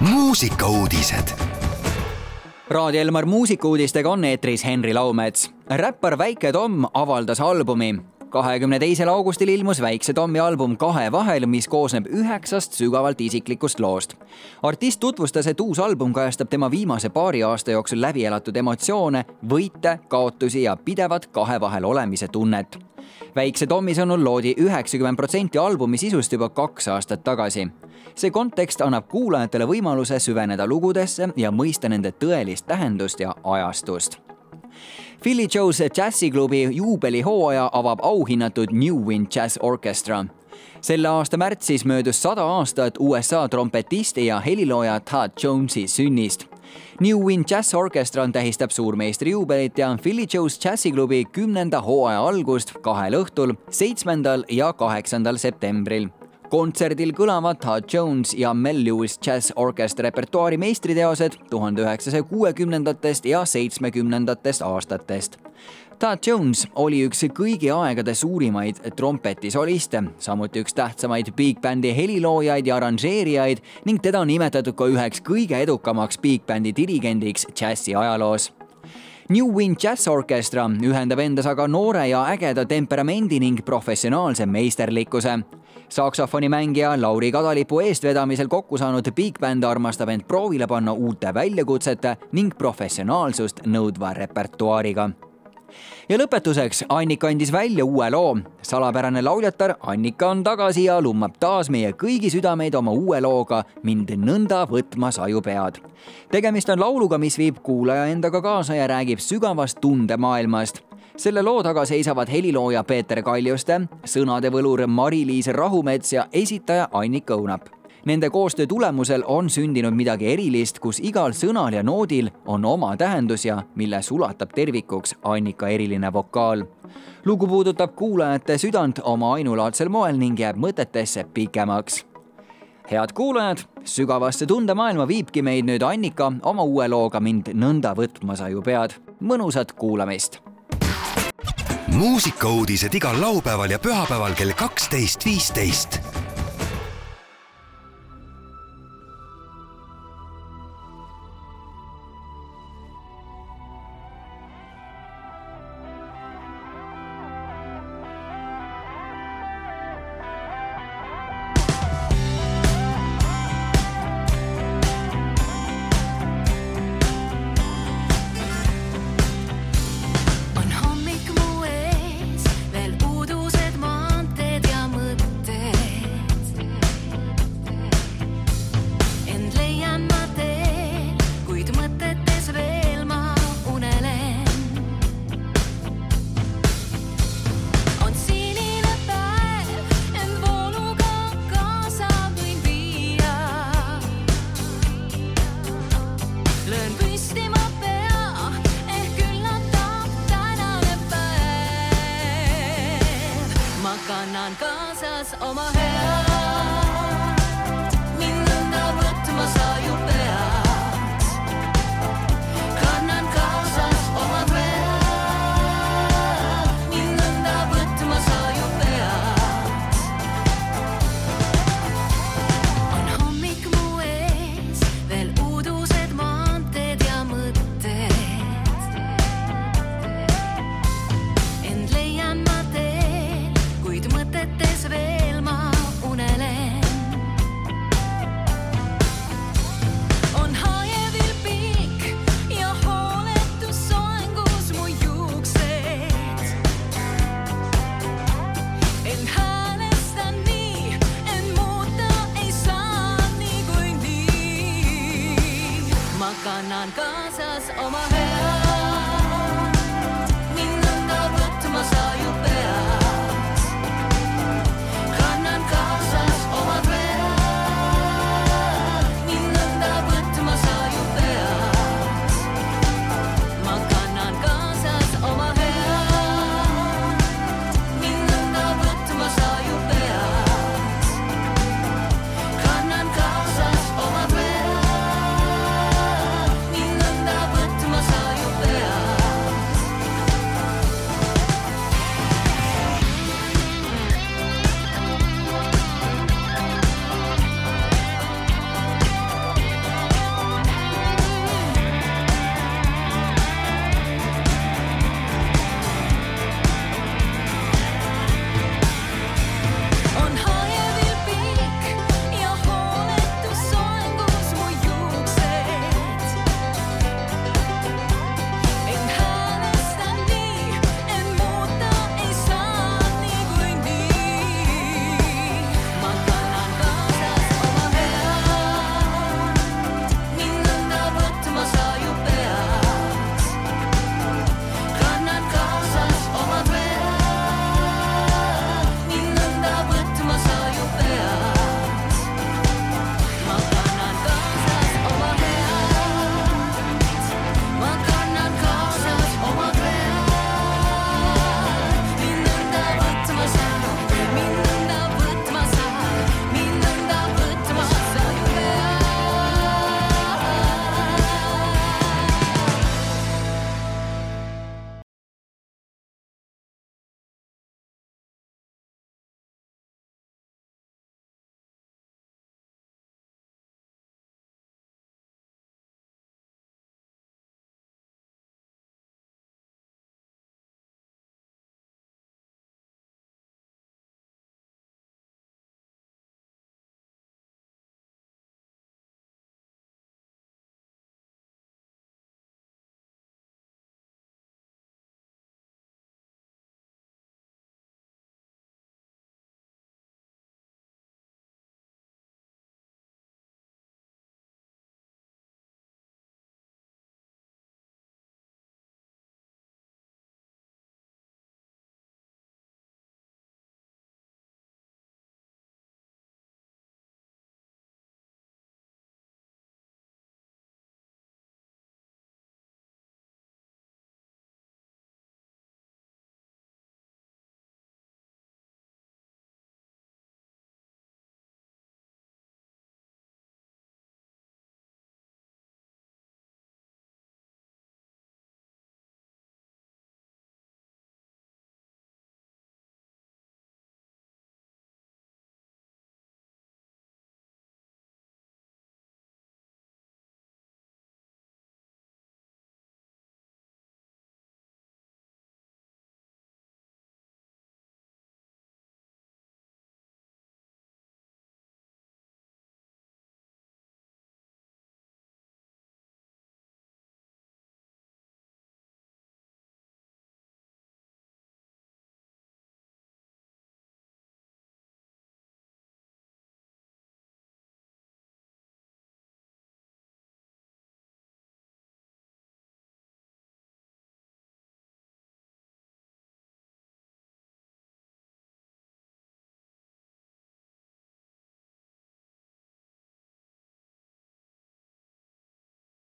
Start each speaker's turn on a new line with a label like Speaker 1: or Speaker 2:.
Speaker 1: muusikauudised.
Speaker 2: Raadio Elmar muusikuudistega on eetris Henri Laumets. räppar Väike Tom avaldas albumi. Kahekümne teisel augustil ilmus Väikse Tommi album Kahe vahel, mis koosneb üheksast sügavalt isiklikust loost. artist tutvustas, et uus album kajastab tema viimase paari aasta jooksul läbi elatud emotsioone, võite, kaotusi ja pidevat kahe vahel olemise tunnet väikse Tommi sõnul loodi üheksakümmend protsenti albumi sisust juba kaks aastat tagasi. see kontekst annab kuulajatele võimaluse süveneda lugudesse ja mõista nende tõelist tähendust ja ajastust. Philly Joe's džässiklubi juubelihooaja avab auhinnatud New Wind Jazz Orchestra. Selle aasta märtsis möödus sada aastat USA trompetisti ja helilooja Todd Jonesi sünnist. New Wind Jazz Orchestra tähistab suurmeistri juubelit ja Philly Joe's džässiklubi kümnenda hooaja algust kahel õhtul, seitsmendal ja kaheksandal septembril kontserdil kõlavad Todd Jones ja Mel Lewis Jazz Orchestra repertuaari meistriteosed tuhande üheksasaja kuuekümnendatest ja seitsmekümnendatest aastatest. Todd Jones oli üks kõigi aegade suurimaid trompetisoliste, samuti üks tähtsamaid big bändi heliloojaid ja arranžeerijaid ning teda on nimetatud ka üheks kõige edukamaks big bändi dirigendiks džässi ajaloos New Wind Jazz Orchestra ühendab endas aga noore ja ägeda temperamendi ning professionaalse meisterlikkuse. Saksofonimängija Lauri Kadalipu eestvedamisel kokku saanud big band armastab end proovile panna uute väljakutsete ning professionaalsust nõudva repertuaariga ja lõpetuseks Annika andis välja uue loo. salapärane lauljatar Annika on tagasi ja lummab taas meie kõigi südameid oma uue looga Mind nõnda võtma saju pead. tegemist on lauluga, mis viib kuulaja endaga kaasa ja räägib sügavast tundemaailmast selle loo taga seisavad helilooja Peeter Kaljuste, sõnade võlur Mari-Liis Rahumets ja esitaja Annika Õunap Nende koostöö tulemusel on sündinud midagi erilist, kus igal sõnal ja noodil on oma tähendus ja mille sulatab tervikuks Annika eriline vokaal. lugu puudutab kuulajate südant oma ainulaadsel moel ning jääb mõtetesse pikemaks. head kuulajad, sügavasse tundemaailma viibki meid nüüd Annika oma uue looga Mind nõnda võtma sa ju pead. mõnusat kuulamist
Speaker 1: muusikauudised igal laupäeval ja pühapäeval kell kaksteist, viisteist
Speaker 3: cosas, oh my Omaha.